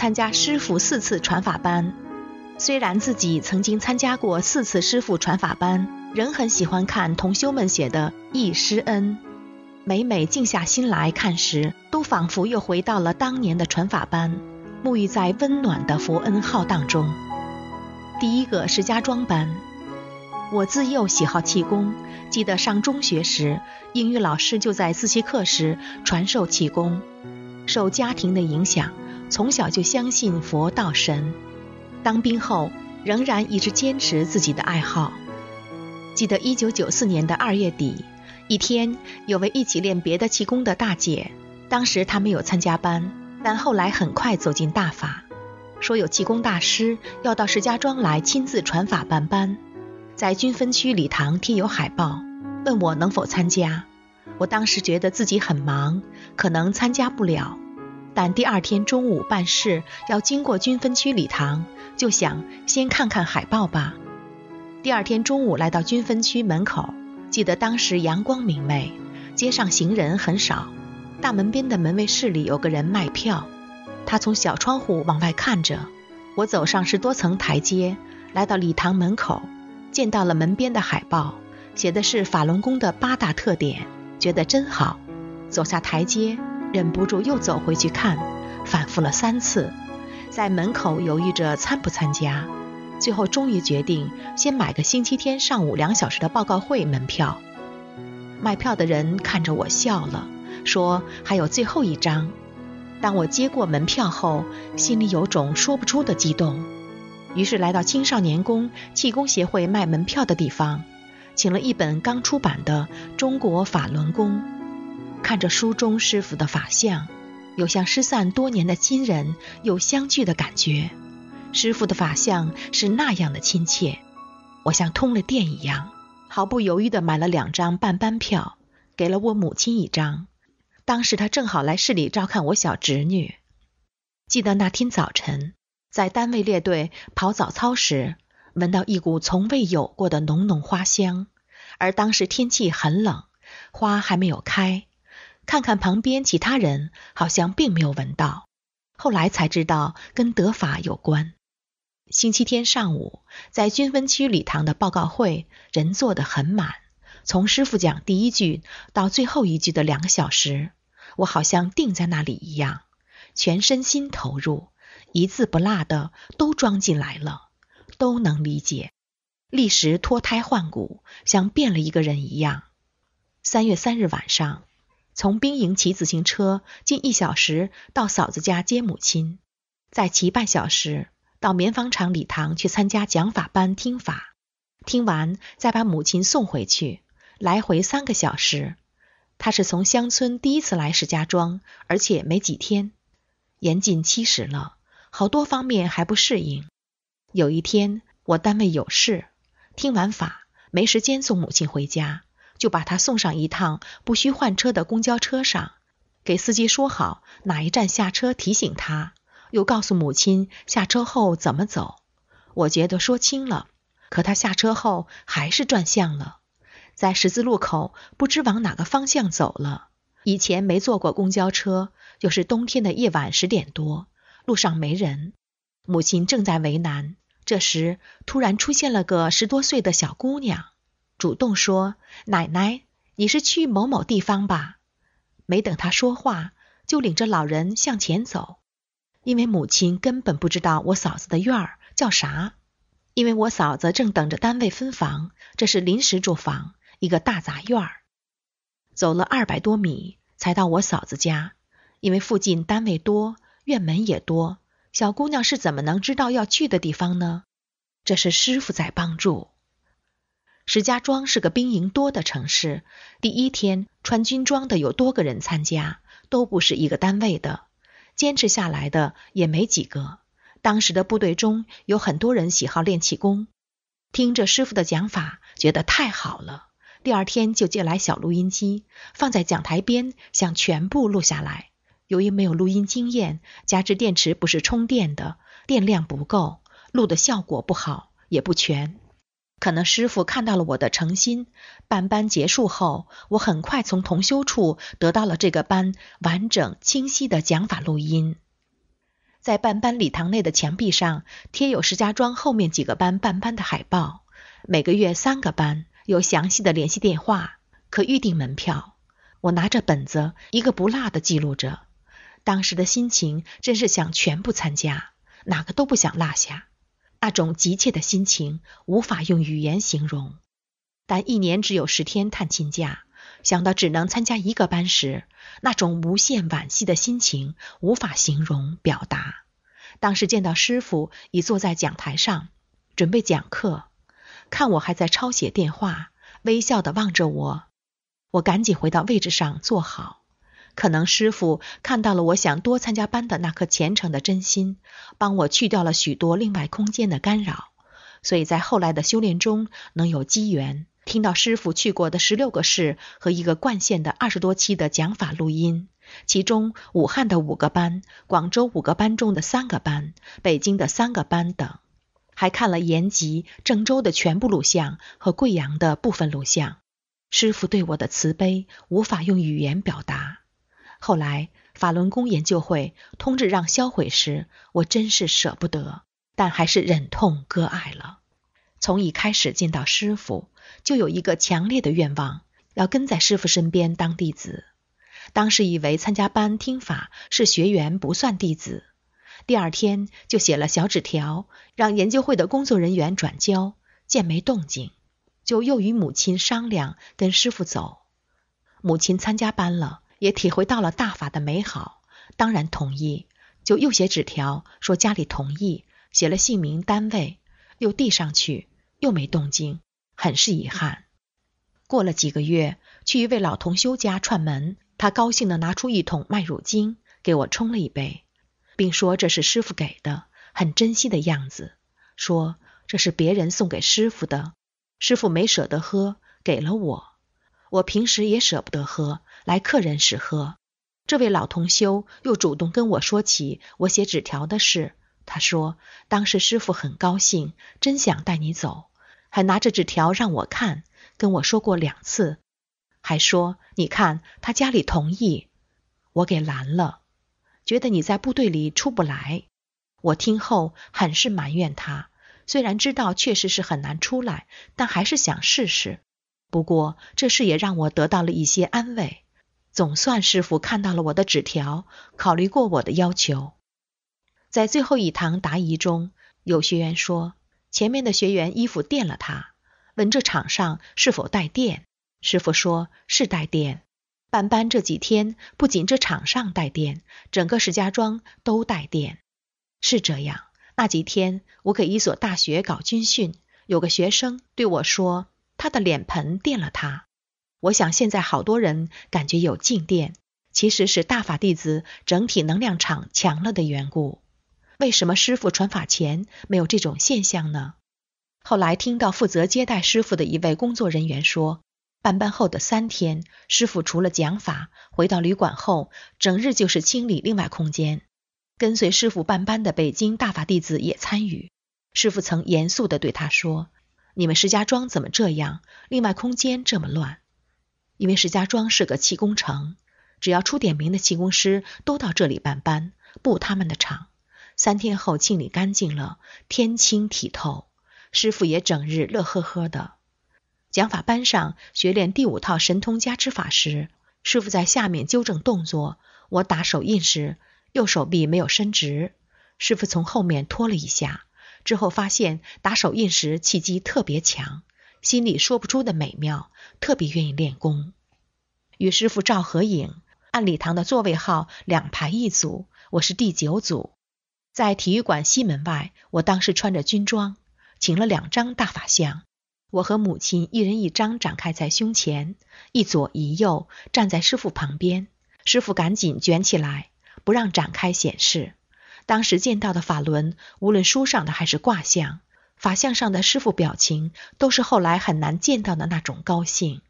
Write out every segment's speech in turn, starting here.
参加师傅四次传法班，虽然自己曾经参加过四次师傅传法班，仍很喜欢看同修们写的《忆师恩》。每每静下心来看时，都仿佛又回到了当年的传法班，沐浴在温暖的佛恩浩荡中。第一个石家庄班，我自幼喜好气功，记得上中学时，英语老师就在自习课时传授气功，受家庭的影响。从小就相信佛道神，当兵后仍然一直坚持自己的爱好。记得一九九四年的二月底，一天有位一起练别的气功的大姐，当时她没有参加班，但后来很快走进大法，说有气功大师要到石家庄来亲自传法办班，在军分区礼堂贴有海报，问我能否参加。我当时觉得自己很忙，可能参加不了。但第二天中午办事要经过军分区礼堂，就想先看看海报吧。第二天中午来到军分区门口，记得当时阳光明媚，街上行人很少。大门边的门卫室里有个人卖票，他从小窗户往外看着。我走上十多层台阶，来到礼堂门口，见到了门边的海报，写的是法轮功的八大特点，觉得真好。走下台阶。忍不住又走回去看，反复了三次，在门口犹豫着参不参加，最后终于决定先买个星期天上午两小时的报告会门票。卖票的人看着我笑了，说还有最后一张。当我接过门票后，心里有种说不出的激动，于是来到青少年宫气功协会卖门票的地方，请了一本刚出版的《中国法轮功》。看着书中师傅的法相，有像失散多年的亲人又相聚的感觉。师傅的法相是那样的亲切，我像通了电一样，毫不犹豫地买了两张半班票，给了我母亲一张。当时她正好来市里照看我小侄女。记得那天早晨，在单位列队跑早操时，闻到一股从未有过的浓浓花香，而当时天气很冷，花还没有开。看看旁边其他人，好像并没有闻到。后来才知道跟德法有关。星期天上午，在军分区礼堂的报告会，人坐得很满。从师傅讲第一句到最后一句的两个小时，我好像定在那里一样，全身心投入，一字不落的都装进来了，都能理解。立时脱胎换骨，像变了一个人一样。三月三日晚上。从兵营骑自行车近一小时到嫂子家接母亲，再骑半小时到棉纺厂礼堂去参加讲法班听法，听完再把母亲送回去，来回三个小时。他是从乡村第一次来石家庄，而且没几天，年近七十了，好多方面还不适应。有一天我单位有事，听完法没时间送母亲回家。就把他送上一趟不需换车的公交车上，给司机说好哪一站下车，提醒他，又告诉母亲下车后怎么走。我觉得说清了，可他下车后还是转向了，在十字路口不知往哪个方向走了。以前没坐过公交车，又是冬天的夜晚十点多，路上没人，母亲正在为难。这时突然出现了个十多岁的小姑娘。主动说：“奶奶，你是去某某地方吧？”没等他说话，就领着老人向前走。因为母亲根本不知道我嫂子的院儿叫啥，因为我嫂子正等着单位分房，这是临时住房，一个大杂院儿。走了二百多米才到我嫂子家，因为附近单位多，院门也多，小姑娘是怎么能知道要去的地方呢？这是师傅在帮助。石家庄是个兵营多的城市，第一天穿军装的有多个人参加，都不是一个单位的，坚持下来的也没几个。当时的部队中有很多人喜好练气功，听着师傅的讲法，觉得太好了。第二天就借来小录音机，放在讲台边，想全部录下来。由于没有录音经验，加之电池不是充电的，电量不够，录的效果不好，也不全。可能师傅看到了我的诚心，办班结束后，我很快从同修处得到了这个班完整清晰的讲法录音。在办班礼堂内的墙壁上贴有石家庄后面几个班办班的海报，每个月三个班。有详细的联系电话，可预订门票。我拿着本子，一个不落的记录着。当时的心情真是想全部参加，哪个都不想落下。那种急切的心情无法用语言形容。但一年只有十天探亲假，想到只能参加一个班时，那种无限惋惜的心情无法形容表达。当时见到师傅已坐在讲台上，准备讲课。看我还在抄写电话，微笑的望着我，我赶紧回到位置上坐好。可能师傅看到了我想多参加班的那颗虔诚的真心，帮我去掉了许多另外空间的干扰，所以在后来的修炼中能有机缘听到师傅去过的十六个市和一个冠县的二十多期的讲法录音，其中武汉的五个班、广州五个班中的三个班、北京的三个班等。还看了延吉、郑州的全部录像和贵阳的部分录像，师傅对我的慈悲无法用语言表达。后来法轮功研究会通知让销毁时，我真是舍不得，但还是忍痛割爱了。从一开始见到师傅，就有一个强烈的愿望，要跟在师傅身边当弟子。当时以为参加班听法是学员不算弟子。第二天就写了小纸条，让研究会的工作人员转交。见没动静，就又与母亲商量跟师傅走。母亲参加班了，也体会到了大法的美好，当然同意。就又写纸条说家里同意，写了姓名、单位，又递上去，又没动静，很是遗憾。过了几个月，去一位老同修家串门，他高兴的拿出一桶麦乳精给我冲了一杯。并说这是师傅给的，很珍惜的样子。说这是别人送给师傅的，师傅没舍得喝，给了我。我平时也舍不得喝，来客人时喝。这位老同修又主动跟我说起我写纸条的事。他说当时师傅很高兴，真想带你走，还拿着纸条让我看，跟我说过两次，还说你看他家里同意，我给拦了。觉得你在部队里出不来，我听后很是埋怨他。虽然知道确实是很难出来，但还是想试试。不过这事也让我得到了一些安慰，总算师傅看到了我的纸条，考虑过我的要求。在最后一堂答疑中，有学员说前面的学员衣服电了他，问这场上是否带电。师傅说是带电。班班这几天，不仅这场上带电，整个石家庄都带电。是这样，那几天我给一所大学搞军训，有个学生对我说，他的脸盆电了他。我想现在好多人感觉有静电，其实是大法弟子整体能量场强了的缘故。为什么师傅传法前没有这种现象呢？后来听到负责接待师傅的一位工作人员说。办班后的三天，师傅除了讲法，回到旅馆后，整日就是清理另外空间。跟随师傅办班的北京大法弟子也参与。师傅曾严肃地对他说：“你们石家庄怎么这样？另外空间这么乱？因为石家庄是个气功城，只要出点名的气功师都到这里办班，布他们的场。三天后清理干净了，天清体透，师傅也整日乐呵呵的。”讲法班上学练第五套神通加持法时，师傅在下面纠正动作。我打手印时，右手臂没有伸直，师傅从后面拖了一下。之后发现打手印时气机特别强，心里说不出的美妙，特别愿意练功。与师傅照合影，按礼堂的座位号两排一组，我是第九组，在体育馆西门外。我当时穿着军装，请了两张大法像，我和母亲一人一张展开在胸前，一左一右站在师傅旁边。师傅赶紧卷起来，不让展开显示。当时见到的法轮，无论书上的还是卦象，法相上的师傅表情，都是后来很难见到的那种高兴。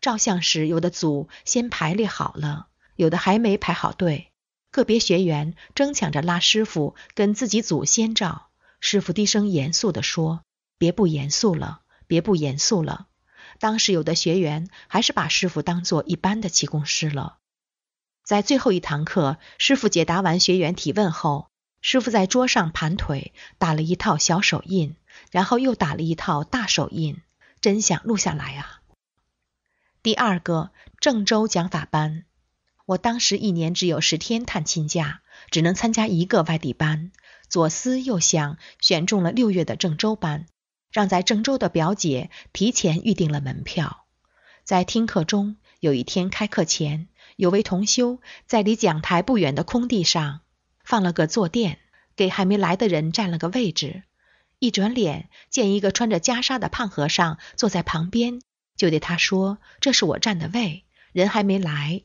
照相时，有的组先排列好了，有的还没排好队。个别学员争抢着拉师傅跟自己组先照，师傅低声严肃地说：“别不严肃了，别不严肃了。”当时有的学员还是把师傅当做一般的气功师了。在最后一堂课，师傅解答完学员提问后，师傅在桌上盘腿打了一套小手印，然后又打了一套大手印，真想录下来啊！第二个郑州讲法班。我当时一年只有十天探亲假，只能参加一个外地班。左思右想，选中了六月的郑州班，让在郑州的表姐提前预定了门票。在听课中，有一天开课前，有位同修在离讲台不远的空地上放了个坐垫，给还没来的人占了个位置。一转脸，见一个穿着袈裟的胖和尚坐在旁边，就对他说：“这是我占的位，人还没来。”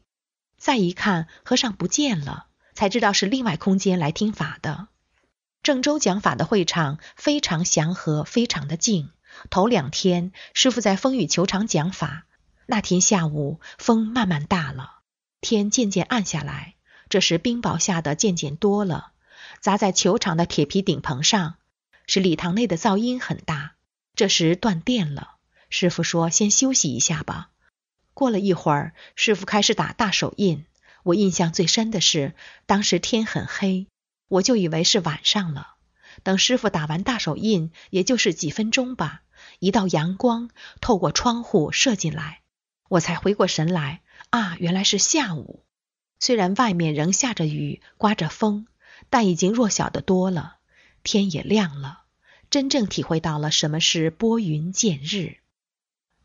再一看，和尚不见了，才知道是另外空间来听法的。郑州讲法的会场非常祥和，非常的静。头两天，师傅在风雨球场讲法。那天下午，风慢慢大了，天渐渐暗下来。这时冰雹下的渐渐多了，砸在球场的铁皮顶棚上，使礼堂内的噪音很大。这时断电了，师傅说：“先休息一下吧。”过了一会儿，师傅开始打大手印。我印象最深的是，当时天很黑，我就以为是晚上了。等师傅打完大手印，也就是几分钟吧，一道阳光透过窗户射进来，我才回过神来。啊，原来是下午。虽然外面仍下着雨，刮着风，但已经弱小的多了。天也亮了，真正体会到了什么是拨云见日。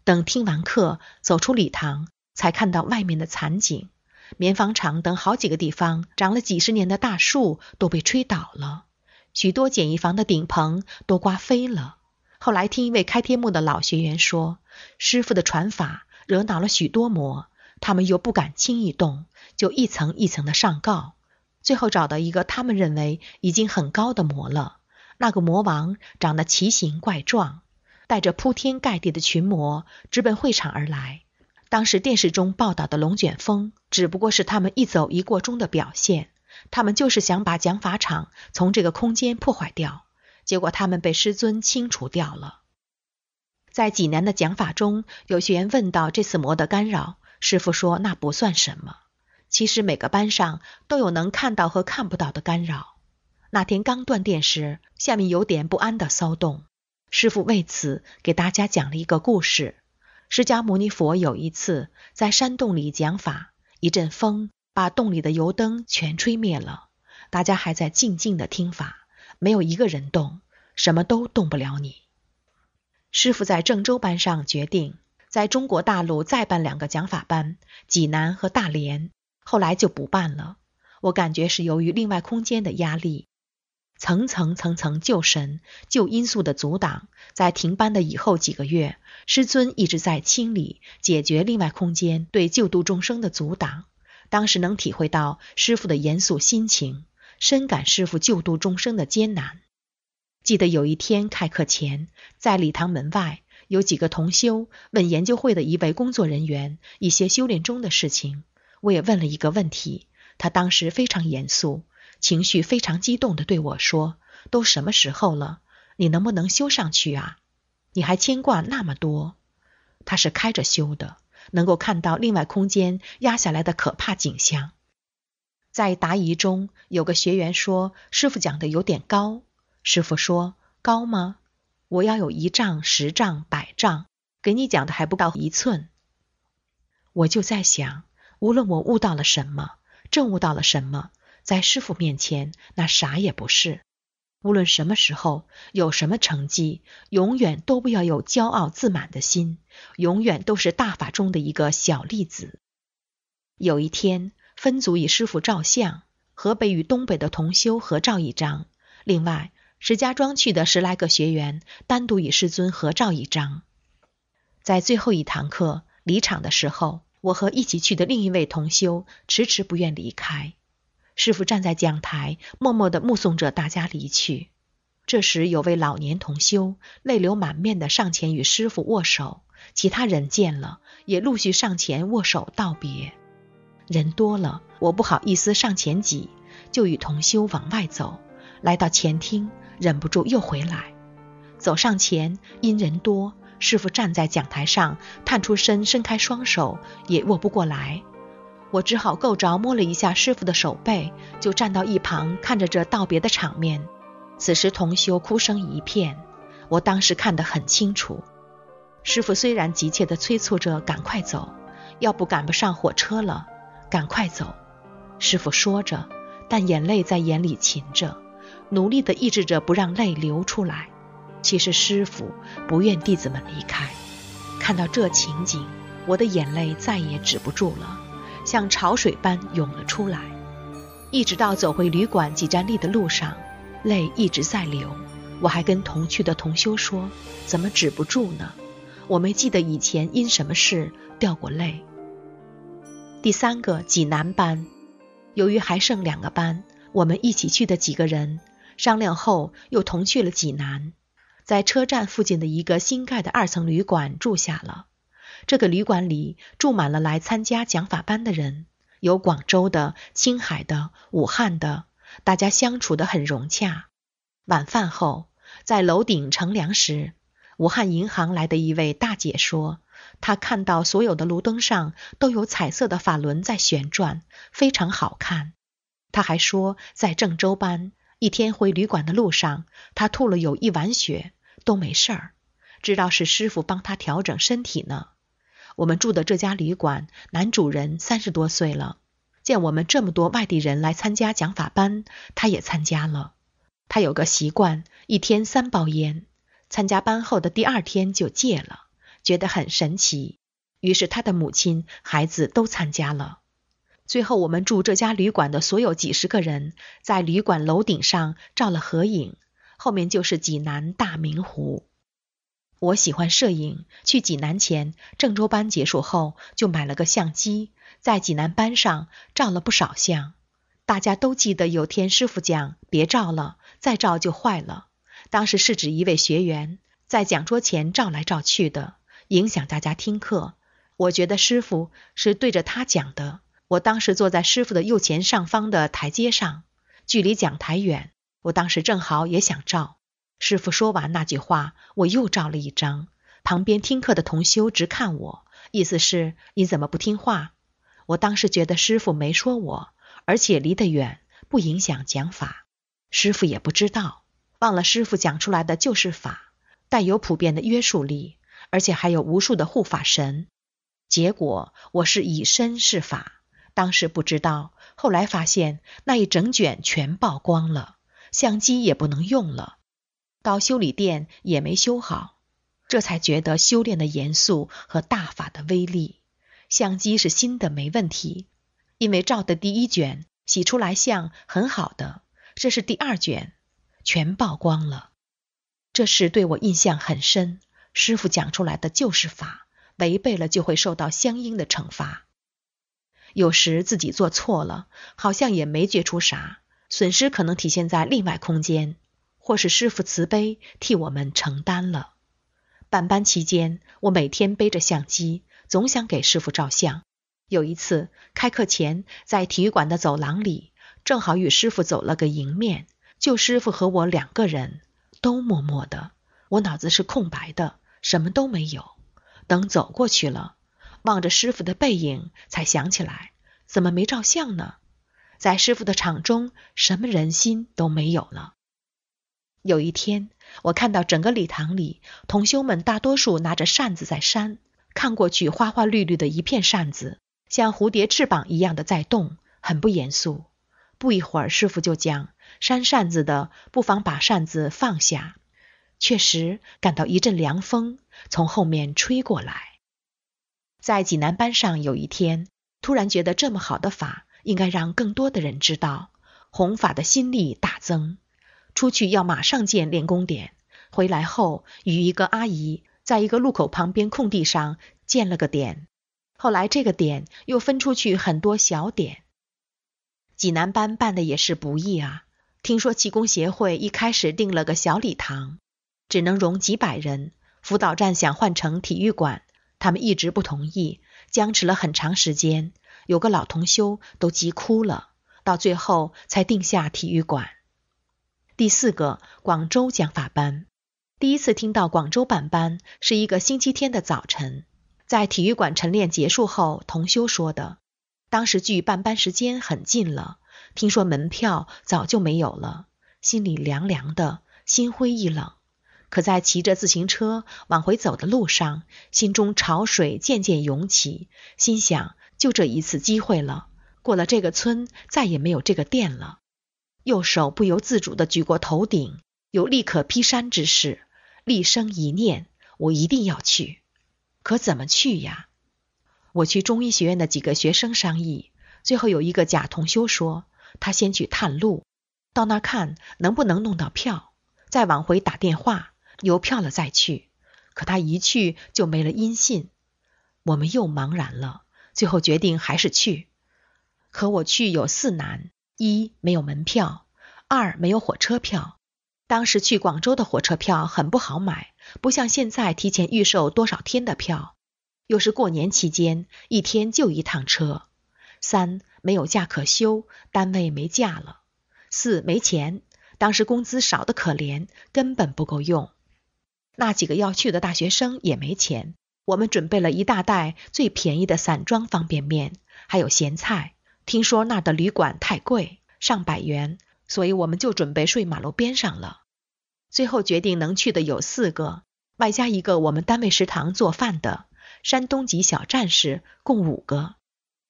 等听完课，走出礼堂，才看到外面的惨景。棉纺厂等好几个地方长了几十年的大树都被吹倒了，许多简易房的顶棚都刮飞了。后来听一位开天幕的老学员说，师傅的传法惹恼了许多魔，他们又不敢轻易动，就一层一层的上告，最后找到一个他们认为已经很高的魔了。那个魔王长得奇形怪状。带着铺天盖地的群魔直奔会场而来。当时电视中报道的龙卷风只不过是他们一走一过中的表现。他们就是想把讲法场从这个空间破坏掉，结果他们被师尊清除掉了。在济南的讲法中，有学员问到这次魔的干扰，师傅说那不算什么。其实每个班上都有能看到和看不到的干扰。那天刚断电时，下面有点不安的骚动。师傅为此给大家讲了一个故事：释迦牟尼佛有一次在山洞里讲法，一阵风把洞里的油灯全吹灭了，大家还在静静的听法，没有一个人动，什么都动不了你。师傅在郑州班上决定，在中国大陆再办两个讲法班，济南和大连，后来就不办了。我感觉是由于另外空间的压力。层层层层旧神旧因素的阻挡，在停班的以后几个月，师尊一直在清理解决另外空间对救度众生的阻挡。当时能体会到师傅的严肃心情，深感师傅救度众生的艰难。记得有一天开课前，在礼堂门外，有几个同修问研究会的一位工作人员一些修炼中的事情，我也问了一个问题，他当时非常严肃。情绪非常激动的对我说：“都什么时候了？你能不能修上去啊？你还牵挂那么多？”他是开着修的，能够看到另外空间压下来的可怕景象。在答疑中，有个学员说：“师傅讲的有点高。”师傅说：“高吗？我要有一丈、十丈、百丈，给你讲的还不到一寸。”我就在想，无论我悟到了什么，证悟到了什么。在师傅面前，那啥也不是。无论什么时候有什么成绩，永远都不要有骄傲自满的心，永远都是大法中的一个小粒子。有一天，分组与师傅照相，河北与东北的同修合照一张，另外石家庄去的十来个学员单独与师尊合照一张。在最后一堂课离场的时候，我和一起去的另一位同修迟迟不愿离开。师傅站在讲台，默默地目送着大家离去。这时，有位老年同修泪流满面地上前与师傅握手，其他人见了也陆续上前握手道别。人多了，我不好意思上前挤，就与同修往外走。来到前厅，忍不住又回来。走上前，因人多，师傅站在讲台上，探出身，伸开双手也握不过来。我只好够着摸了一下师傅的手背，就站到一旁看着这道别的场面。此时同修哭声一片，我当时看得很清楚。师傅虽然急切地催促着赶快走，要不赶不上火车了，赶快走。师傅说着，但眼泪在眼里噙着，努力地抑制着不让泪流出来。其实师傅不愿弟子们离开。看到这情景，我的眼泪再也止不住了。像潮水般涌了出来，一直到走回旅馆几站地的路上，泪一直在流。我还跟同去的同修说：“怎么止不住呢？”我没记得以前因什么事掉过泪。第三个济南班，由于还剩两个班，我们一起去的几个人商量后又同去了济南，在车站附近的一个新盖的二层旅馆住下了。这个旅馆里住满了来参加讲法班的人，有广州的、青海的、武汉的，大家相处得很融洽。晚饭后，在楼顶乘凉时，武汉银行来的一位大姐说，她看到所有的路灯上都有彩色的法轮在旋转，非常好看。她还说，在郑州班一天回旅馆的路上，他吐了有一碗血，都没事儿，知道是师傅帮他调整身体呢。我们住的这家旅馆，男主人三十多岁了。见我们这么多外地人来参加讲法班，他也参加了。他有个习惯，一天三包烟。参加班后的第二天就戒了，觉得很神奇。于是他的母亲、孩子都参加了。最后，我们住这家旅馆的所有几十个人，在旅馆楼顶上照了合影，后面就是济南大明湖。我喜欢摄影，去济南前，郑州班结束后就买了个相机，在济南班上照了不少相。大家都记得有天师傅讲别照了，再照就坏了。当时是指一位学员在讲桌前照来照去的，影响大家听课。我觉得师傅是对着他讲的。我当时坐在师傅的右前上方的台阶上，距离讲台远，我当时正好也想照。师傅说完那句话，我又照了一张。旁边听课的同修直看我，意思是你怎么不听话？我当时觉得师傅没说我，而且离得远，不影响讲法。师傅也不知道，忘了师傅讲出来的就是法，带有普遍的约束力，而且还有无数的护法神。结果我是以身试法，当时不知道，后来发现那一整卷全曝光了，相机也不能用了。到修理店也没修好，这才觉得修炼的严肃和大法的威力。相机是新的，没问题，因为照的第一卷洗出来像很好的，这是第二卷，全曝光了。这事对我印象很深。师傅讲出来的就是法，违背了就会受到相应的惩罚。有时自己做错了，好像也没觉出啥，损失可能体现在另外空间。或是师傅慈悲替我们承担了。办班期间，我每天背着相机，总想给师傅照相。有一次开课前，在体育馆的走廊里，正好与师傅走了个迎面，就师傅和我两个人，都默默的。我脑子是空白的，什么都没有。等走过去了，望着师傅的背影，才想起来怎么没照相呢？在师傅的场中，什么人心都没有了。有一天，我看到整个礼堂里，同修们大多数拿着扇子在扇，看过去花花绿绿的一片扇子，像蝴蝶翅膀一样的在动，很不严肃。不一会儿，师傅就讲：“扇扇子的，不妨把扇子放下。”确实感到一阵凉风从后面吹过来。在济南班上，有一天突然觉得这么好的法，应该让更多的人知道。弘法的心力大增。出去要马上建练功点，回来后与一个阿姨在一个路口旁边空地上建了个点。后来这个点又分出去很多小点。济南班办的也是不易啊！听说气功协会一开始定了个小礼堂，只能容几百人。辅导站想换成体育馆，他们一直不同意，僵持了很长时间。有个老同修都急哭了，到最后才定下体育馆。第四个广州讲法班，第一次听到广州办班是一个星期天的早晨，在体育馆晨练结束后，同修说的。当时距办班时间很近了，听说门票早就没有了，心里凉凉的，心灰意冷。可在骑着自行车往回走的路上，心中潮水渐渐涌起，心想。就这一次机会了，过了这个村，再也没有这个店了。右手不由自主地举过头顶，有立刻劈山之势，立生一念：我一定要去。可怎么去呀？我去中医学院的几个学生商议，最后有一个假同修说，他先去探路，到那看能不能弄到票，再往回打电话，有票了再去。可他一去就没了音信，我们又茫然了。最后决定还是去，可我去有四难：一没有门票，二没有火车票。当时去广州的火车票很不好买，不像现在提前预售多少天的票。又是过年期间，一天就一趟车。三没有假可休，单位没假了。四没钱，当时工资少得可怜，根本不够用。那几个要去的大学生也没钱。我们准备了一大袋最便宜的散装方便面，还有咸菜。听说那儿的旅馆太贵，上百元，所以我们就准备睡马路边上了。最后决定能去的有四个，外加一个我们单位食堂做饭的山东籍小战士，共五个。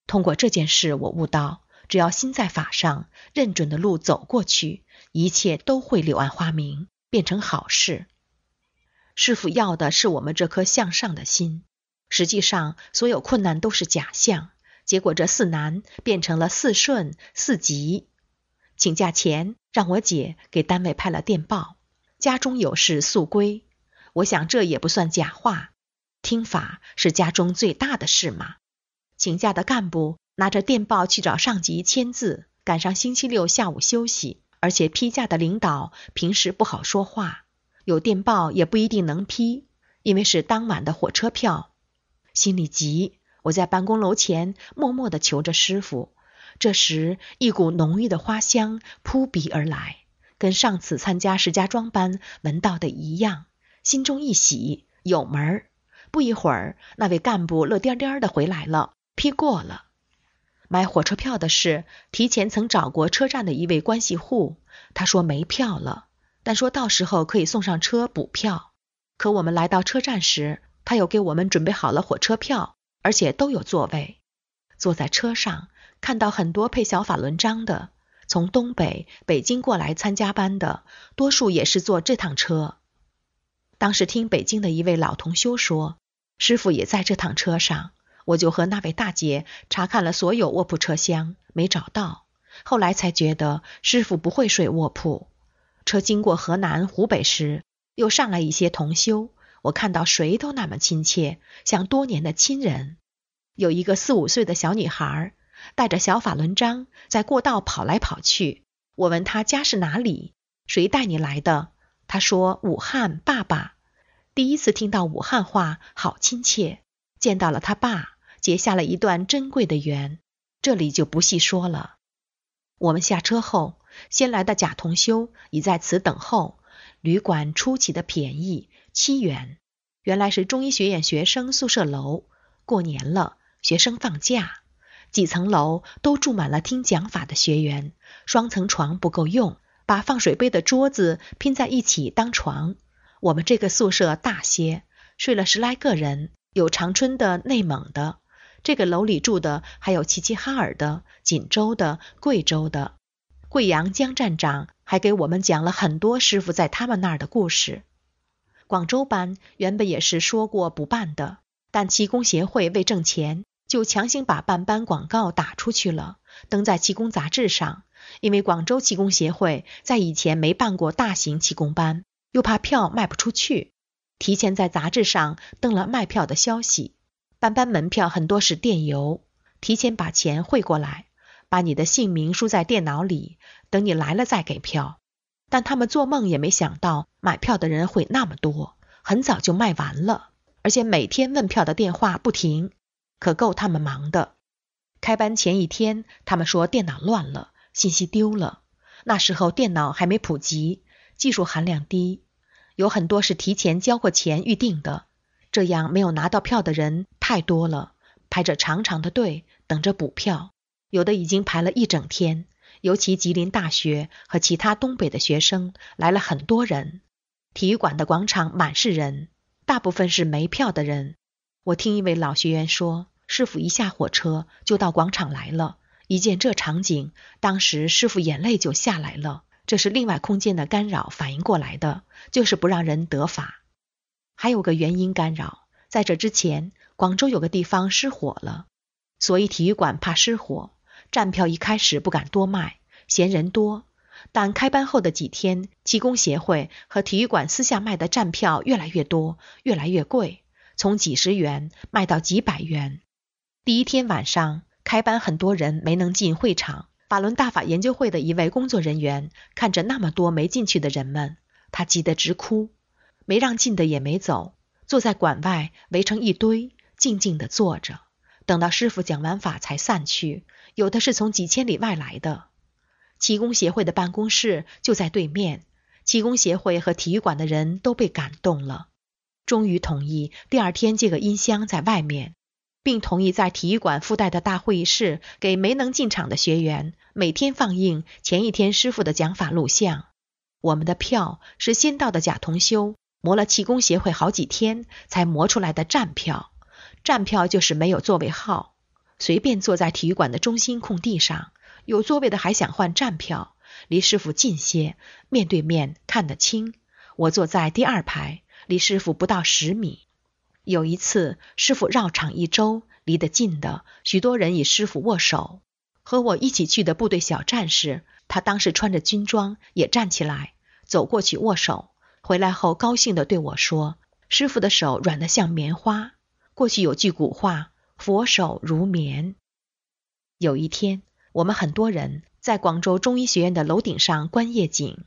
通过这件事，我悟到，只要心在法上，认准的路走过去，一切都会柳暗花明，变成好事。师傅要的是我们这颗向上的心。实际上，所有困难都是假象。结果这四难变成了四顺、四吉。请假前，让我姐给单位派了电报：家中有事速归。我想这也不算假话。听法是家中最大的事嘛。请假的干部拿着电报去找上级签字。赶上星期六下午休息，而且批假的领导平时不好说话。有电报也不一定能批，因为是当晚的火车票。心里急，我在办公楼前默默地求着师傅。这时，一股浓郁的花香扑鼻而来，跟上次参加石家庄班闻到的一样。心中一喜，有门儿。不一会儿，那位干部乐颠颠的回来了，批过了。买火车票的事，提前曾找过车站的一位关系户，他说没票了。但说到时候可以送上车补票，可我们来到车站时，他又给我们准备好了火车票，而且都有座位。坐在车上，看到很多配小法轮章的，从东北、北京过来参加班的，多数也是坐这趟车。当时听北京的一位老同修说，师傅也在这趟车上，我就和那位大姐查看了所有卧铺车厢，没找到。后来才觉得师傅不会睡卧铺。车经过河南、湖北时，又上来一些同修。我看到谁都那么亲切，像多年的亲人。有一个四五岁的小女孩，带着小法轮章在过道跑来跑去。我问她家是哪里，谁带你来的？她说武汉，爸爸。第一次听到武汉话，好亲切。见到了他爸，结下了一段珍贵的缘。这里就不细说了。我们下车后。先来的贾同修已在此等候。旅馆出奇的便宜，七元。原来是中医学院学生宿舍楼。过年了，学生放假，几层楼都住满了听讲法的学员。双层床不够用，把放水杯的桌子拼在一起当床。我们这个宿舍大些，睡了十来个人，有长春的、内蒙的。这个楼里住的还有齐齐哈尔的、锦州的、贵州的。贵阳江站长还给我们讲了很多师傅在他们那儿的故事。广州班原本也是说过不办的，但气功协会为挣钱，就强行把办班广告打出去了，登在气功杂志上。因为广州气功协会在以前没办过大型气功班，又怕票卖不出去，提前在杂志上登了卖票的消息。办班门票很多是电邮，提前把钱汇过来，把你的姓名输在电脑里，等你来了再给票。但他们做梦也没想到买票的人会那么多，很早就卖完了，而且每天问票的电话不停，可够他们忙的。开班前一天，他们说电脑乱了。信息丢了，那时候电脑还没普及，技术含量低，有很多是提前交过钱预定的，这样没有拿到票的人太多了，排着长长的队等着补票，有的已经排了一整天。尤其吉林大学和其他东北的学生来了很多人，体育馆的广场满是人，大部分是没票的人。我听一位老学员说，师傅一下火车就到广场来了。一见这场景，当时师傅眼泪就下来了。这是另外空间的干扰反应过来的，就是不让人得法。还有个原因干扰，在这之前，广州有个地方失火了，所以体育馆怕失火，站票一开始不敢多卖，嫌人多。但开班后的几天，气功协会和体育馆私下卖的站票越来越多，越来越贵，从几十元卖到几百元。第一天晚上。开班很多人没能进会场。法轮大法研究会的一位工作人员看着那么多没进去的人们，他急得直哭。没让进的也没走，坐在馆外围成一堆，静静地坐着，等到师傅讲完法才散去。有的是从几千里外来的。气功协会的办公室就在对面，气功协会和体育馆的人都被感动了，终于同意第二天借个音箱在外面。并同意在体育馆附带的大会议室，给没能进场的学员每天放映前一天师傅的讲法录像。我们的票是先到的假同修磨了气功协会好几天才磨出来的站票，站票就是没有座位号，随便坐在体育馆的中心空地上。有座位的还想换站票，离师傅近些，面对面看得清。我坐在第二排，离师傅不到十米。有一次，师傅绕场一周，离得近的许多人与师傅握手。和我一起去的部队小战士，他当时穿着军装，也站起来走过去握手。回来后，高兴地对我说：“师傅的手软得像棉花。”过去有句古话：“佛手如棉。”有一天，我们很多人在广州中医学院的楼顶上观夜景，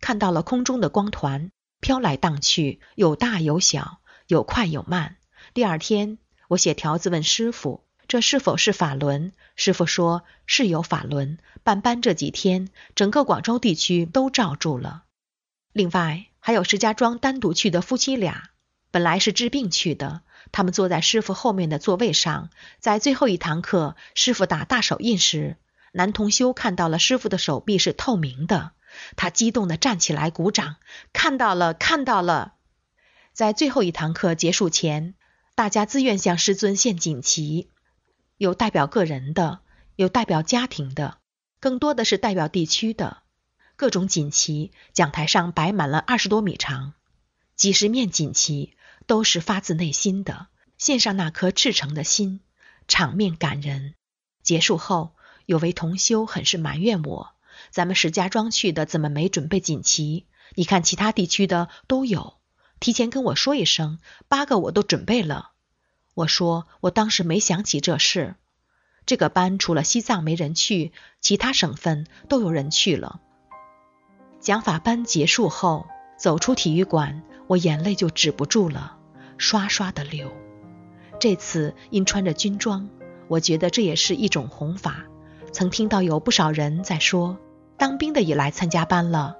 看到了空中的光团飘来荡去，有大有小。有快有慢。第二天，我写条子问师傅：“这是否是法轮？”师傅说：“是有法轮。”办班这几天，整个广州地区都罩住了。另外，还有石家庄单独去的夫妻俩，本来是治病去的。他们坐在师傅后面的座位上，在最后一堂课，师傅打大手印时，男同修看到了师傅的手臂是透明的，他激动地站起来鼓掌：“看到了，看到了！”在最后一堂课结束前，大家自愿向师尊献锦旗，有代表个人的，有代表家庭的，更多的是代表地区的。各种锦旗，讲台上摆满了二十多米长，几十面锦旗都是发自内心的，献上那颗赤诚的心，场面感人。结束后，有位同修很是埋怨我：“咱们石家庄去的怎么没准备锦旗？你看其他地区的都有。”提前跟我说一声，八个我都准备了。我说我当时没想起这事。这个班除了西藏没人去，其他省份都有人去了。讲法班结束后，走出体育馆，我眼泪就止不住了，刷刷的流。这次因穿着军装，我觉得这也是一种弘法。曾听到有不少人在说，当兵的也来参加班了。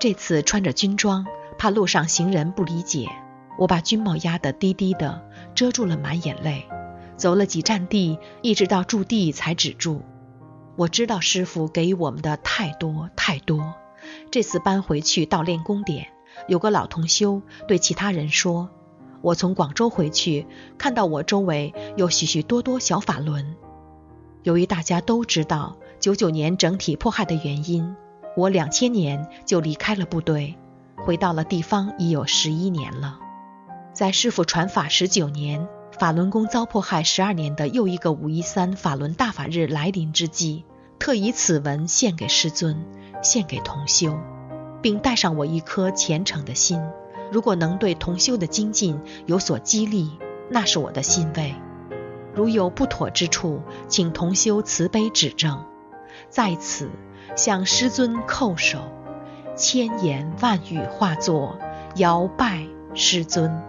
这次穿着军装。怕路上行人不理解，我把军帽压得低低的，遮住了满眼泪。走了几站地，一直到驻地才止住。我知道师傅给予我们的太多太多。这次搬回去到练功点，有个老同修对其他人说：“我从广州回去，看到我周围有许许多多小法轮。由于大家都知道九九年整体迫害的原因，我两千年就离开了部队。”回到了地方已有十一年了，在师傅传法十九年、法轮功遭迫害十二年的又一个五一三法轮大法日来临之际，特以此文献给师尊，献给同修，并带上我一颗虔诚的心。如果能对同修的精进有所激励，那是我的欣慰。如有不妥之处，请同修慈悲指正。在此向师尊叩首，千言万语化作摇拜师尊。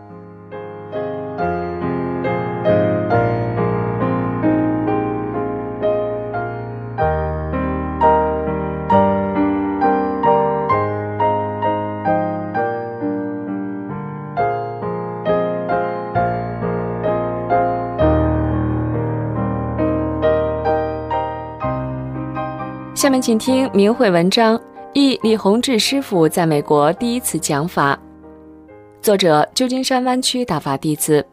请听明慧文章，忆李洪志师傅在美国第一次讲法。作者：旧金山湾区大法弟子。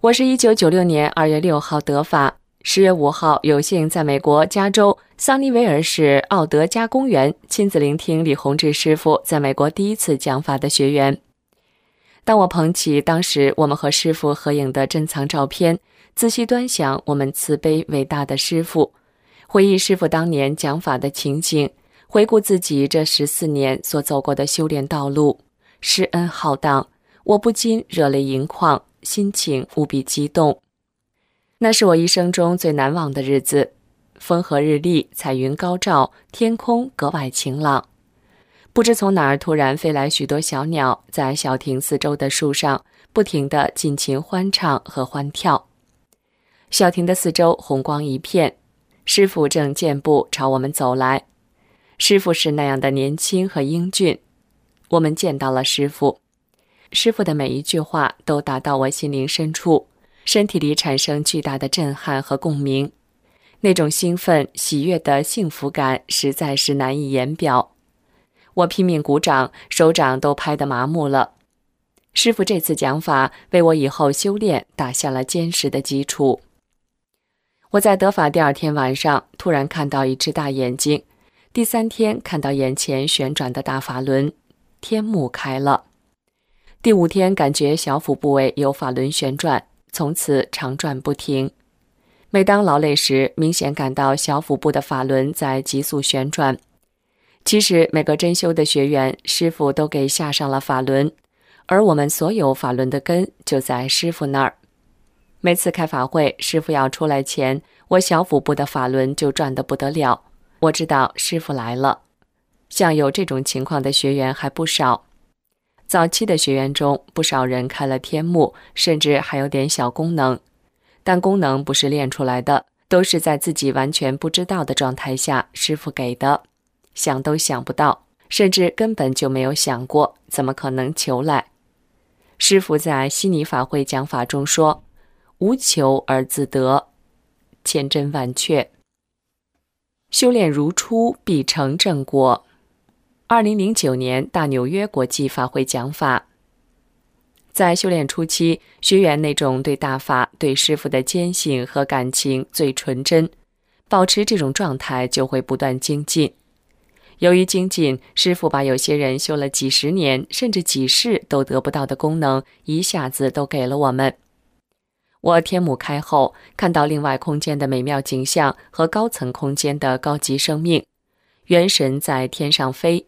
我是一九九六年二月六号得法，十月五号有幸在美国加州桑尼维尔市奥德加公园亲自聆听李洪志师傅在美国第一次讲法的学员。当我捧起当时我们和师傅合影的珍藏照片，仔细端详我们慈悲伟大的师傅。回忆师傅当年讲法的情景，回顾自己这十四年所走过的修炼道路，师恩浩荡，我不禁热泪盈眶，心情无比激动。那是我一生中最难忘的日子，风和日丽，彩云高照，天空格外晴朗。不知从哪儿突然飞来许多小鸟，在小亭四周的树上不停地尽情欢唱和欢跳。小亭的四周红光一片。师傅正健步朝我们走来，师傅是那样的年轻和英俊。我们见到了师傅，师傅的每一句话都打到我心灵深处，身体里产生巨大的震撼和共鸣，那种兴奋、喜悦的幸福感实在是难以言表。我拼命鼓掌，手掌都拍得麻木了。师傅这次讲法为我以后修炼打下了坚实的基础。我在德法第二天晚上突然看到一只大眼睛，第三天看到眼前旋转的大法轮，天幕开了。第五天感觉小腹部位有法轮旋转，从此长转不停。每当劳累时，明显感到小腹部的法轮在急速旋转。其实每个真修的学员，师傅都给下上了法轮，而我们所有法轮的根就在师傅那儿。每次开法会，师傅要出来前，我小腹部的法轮就转得不得了。我知道师傅来了。像有这种情况的学员还不少。早期的学员中，不少人开了天目，甚至还有点小功能，但功能不是练出来的，都是在自己完全不知道的状态下，师傅给的。想都想不到，甚至根本就没有想过，怎么可能求来？师傅在悉尼法会讲法中说。无求而自得，千真万确。修炼如初，必成正果。二零零九年大纽约国际法会讲法，在修炼初期，学员那种对大法、对师傅的坚信和感情最纯真，保持这种状态就会不断精进。由于精进，师傅把有些人修了几十年甚至几世都得不到的功能，一下子都给了我们。我天目开后，看到另外空间的美妙景象和高层空间的高级生命，元神在天上飞。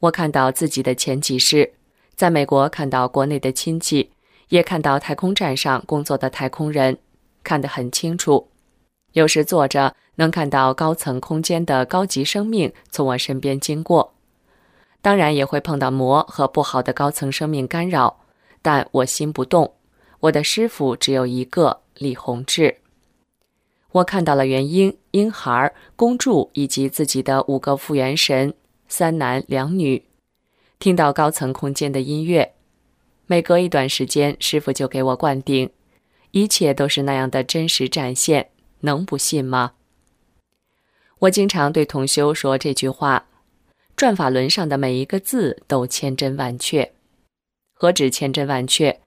我看到自己的前几世，在美国看到国内的亲戚，也看到太空站上工作的太空人，看得很清楚。有时坐着能看到高层空间的高级生命从我身边经过，当然也会碰到魔和不好的高层生命干扰，但我心不动。我的师傅只有一个李洪志。我看到了元婴、婴孩、公主以及自己的五个复原神，三男两女。听到高层空间的音乐，每隔一段时间，师傅就给我灌顶，一切都是那样的真实展现，能不信吗？我经常对同修说这句话：转法轮上的每一个字都千真万确。何止千真万确？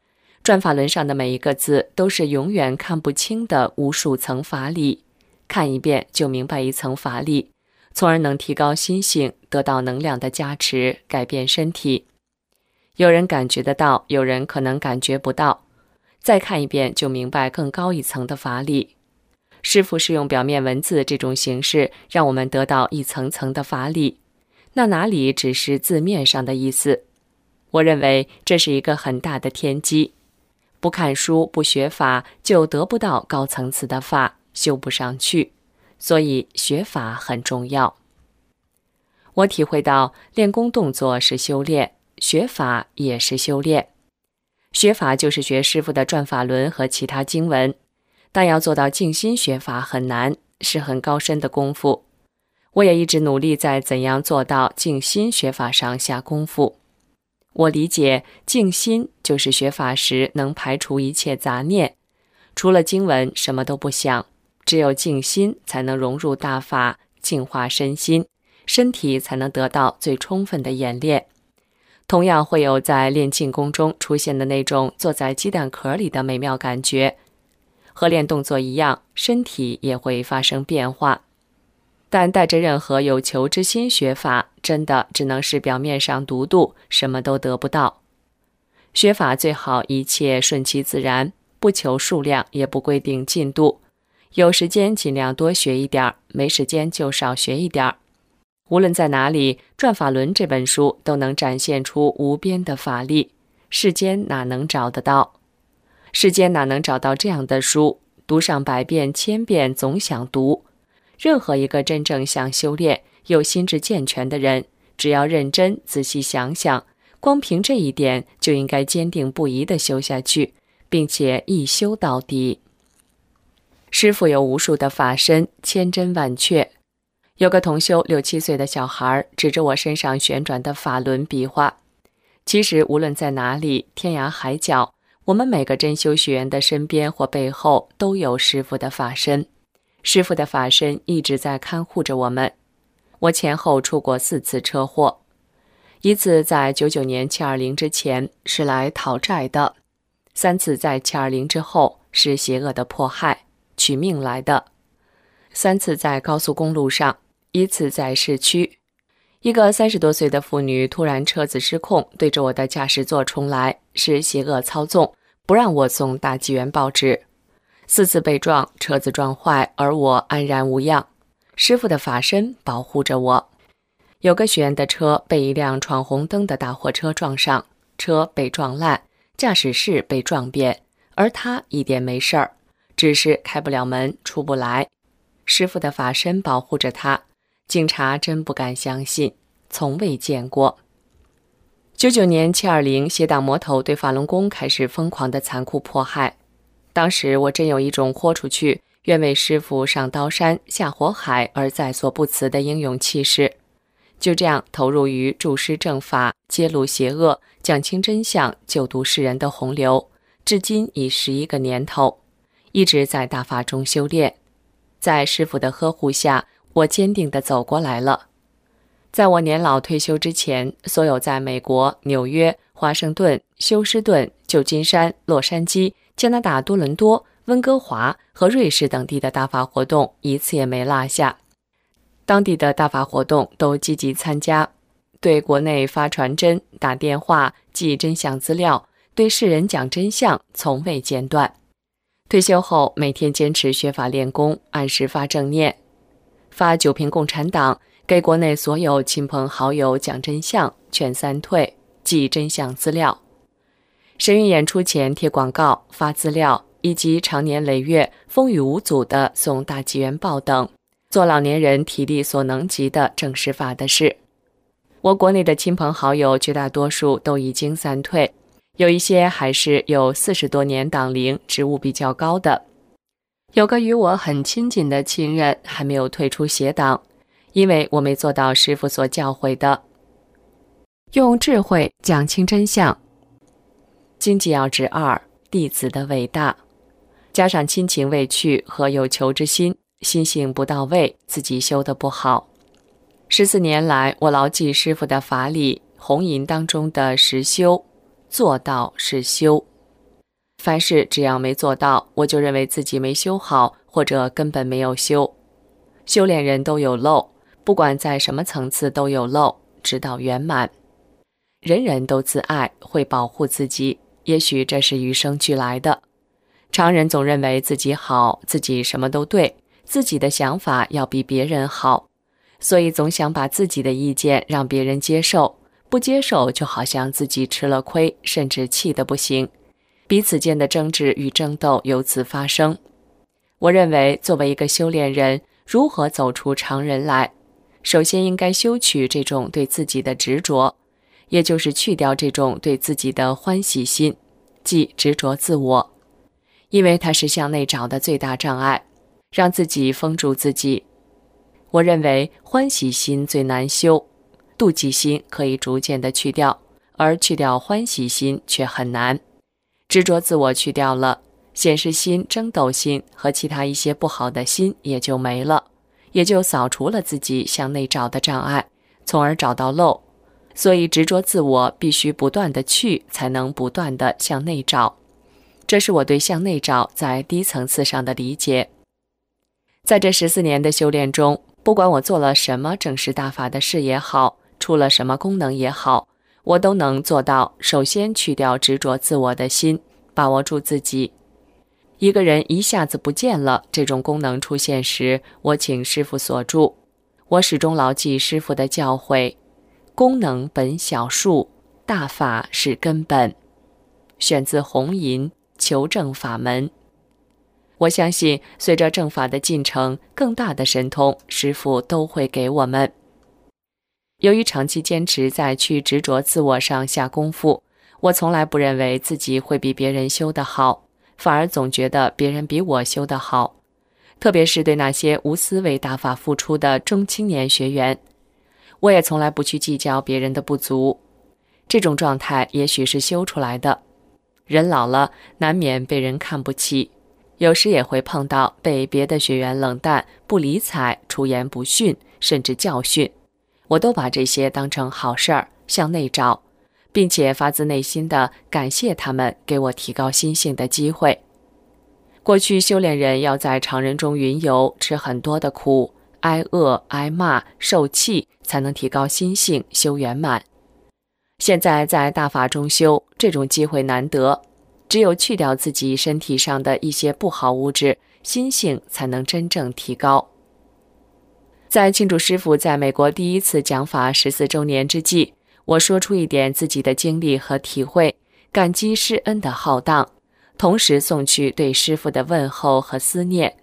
转法轮上的每一个字都是永远看不清的无数层法理，看一遍就明白一层法理，从而能提高心性，得到能量的加持，改变身体。有人感觉得到，有人可能感觉不到。再看一遍就明白更高一层的法理。师傅是用表面文字这种形式，让我们得到一层层的法理，那哪里只是字面上的意思？我认为这是一个很大的天机。不看书、不学法，就得不到高层次的法，修不上去。所以学法很重要。我体会到，练功动作是修炼，学法也是修炼。学法就是学师傅的转法轮和其他经文。但要做到静心学法很难，是很高深的功夫。我也一直努力在怎样做到静心学法上下功夫。我理解静心就是学法时能排除一切杂念，除了经文什么都不想，只有静心才能融入大法，净化身心，身体才能得到最充分的演练。同样会有在练静功中出现的那种坐在鸡蛋壳里的美妙感觉。和练动作一样，身体也会发生变化，但带着任何有求之心学法，真的只能是表面上读读，什么都得不到。学法最好一切顺其自然，不求数量，也不规定进度。有时间尽量多学一点儿，没时间就少学一点儿。无论在哪里，《转法轮》这本书都能展现出无边的法力，世间哪能找得到？世间哪能找到这样的书？读上百遍、千遍，总想读。任何一个真正想修炼、又心智健全的人，只要认真仔细想想，光凭这一点，就应该坚定不移地修下去，并且一修到底。师傅有无数的法身，千真万确。有个同修六七岁的小孩，指着我身上旋转的法轮比划。其实，无论在哪里，天涯海角。我们每个真修学员的身边或背后都有师傅的法身，师傅的法身一直在看护着我们。我前后出过四次车祸，一次在九九年七二零之前是来讨债的，三次在七二零之后是邪恶的迫害取命来的，三次在高速公路上，一次在市区。一个三十多岁的妇女突然车子失控，对着我的驾驶座冲来，是邪恶操纵，不让我送大纪元报纸。四次被撞，车子撞坏，而我安然无恙。师傅的法身保护着我。有个学员的车被一辆闯红灯的大货车撞上，车被撞烂，驾驶室被撞扁，而他一点没事儿，只是开不了门，出不来。师傅的法身保护着他。警察真不敢相信，从未见过。九九年七二零，邪党魔头对法轮功开始疯狂的残酷迫害。当时我真有一种豁出去，愿为师傅上刀山下火海而在所不辞的英勇气势。就这样投入于注师正法、揭露邪恶、讲清真相、救度世人的洪流，至今已十一个年头，一直在大法中修炼，在师傅的呵护下。我坚定地走过来了。在我年老退休之前，所有在美国、纽约、华盛顿、休斯顿、旧金山、洛杉矶、加拿大多伦多、温哥华和瑞士等地的大法活动，一次也没落下。当地的大法活动都积极参加，对国内发传真、打电话、寄真相资料，对世人讲真相，从未间断。退休后，每天坚持学法练功，按时发正念。发九瓶共产党给国内所有亲朋好友讲真相，劝三退，寄真相资料。神韵演出前贴广告、发资料，以及常年累月风雨无阻的送大纪元报等，做老年人体力所能及的正式法的事。我国内的亲朋好友绝大多数都已经散退，有一些还是有四十多年党龄、职务比较高的。有个与我很亲近的亲人还没有退出邪党，因为我没做到师傅所教诲的，用智慧讲清真相。经济要旨二，弟子的伟大，加上亲情未去和有求之心，心性不到位，自己修的不好。十四年来，我牢记师傅的法理，红银当中的实修，做到是修。凡事只要没做到，我就认为自己没修好，或者根本没有修。修炼人都有漏，不管在什么层次都有漏，直到圆满。人人都自爱，会保护自己，也许这是与生俱来的。常人总认为自己好，自己什么都对，自己的想法要比别人好，所以总想把自己的意见让别人接受，不接受就好像自己吃了亏，甚至气得不行。彼此间的争执与争斗由此发生。我认为，作为一个修炼人，如何走出常人来，首先应该修取这种对自己的执着，也就是去掉这种对自己的欢喜心，即执着自我。因为它是向内找的最大障碍，让自己封住自己。我认为欢喜心最难修，妒忌心可以逐渐的去掉，而去掉欢喜心却很难。执着自我去掉了，显示心、争斗心和其他一些不好的心也就没了，也就扫除了自己向内找的障碍，从而找到漏。所以执着自我必须不断的去，才能不断的向内找。这是我对向内照在低层次上的理解。在这十四年的修炼中，不管我做了什么正式大法的事也好，出了什么功能也好，我都能做到：首先去掉执着自我的心，把握住自己。一个人一下子不见了，这种功能出现时，我请师傅锁住。我始终牢记师傅的教诲：功能本小数，大法是根本。选自红银。求证法门，我相信随着正法的进程，更大的神通师傅都会给我们。由于长期坚持在去执着自我上下功夫，我从来不认为自己会比别人修得好，反而总觉得别人比我修得好。特别是对那些无私为大法付出的中青年学员，我也从来不去计较别人的不足。这种状态也许是修出来的。人老了，难免被人看不起，有时也会碰到被别的学员冷淡、不理睬、出言不逊，甚至教训。我都把这些当成好事儿，向内找，并且发自内心的感谢他们给我提高心性的机会。过去修炼人要在常人中云游，吃很多的苦，挨饿、挨骂、受气，才能提高心性，修圆满。现在在大法中修，这种机会难得。只有去掉自己身体上的一些不好物质，心性才能真正提高。在庆祝师傅在美国第一次讲法十四周年之际，我说出一点自己的经历和体会，感激师恩的浩荡，同时送去对师傅的问候和思念。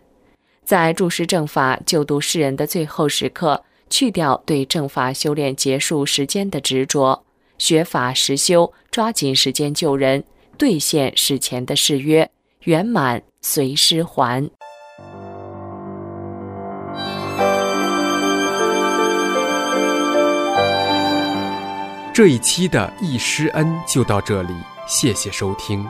在注师正法、救度世人的最后时刻，去掉对正法修炼结束时间的执着。学法实修，抓紧时间救人，兑现事前的誓约，圆满随师还。这一期的易师恩就到这里，谢谢收听。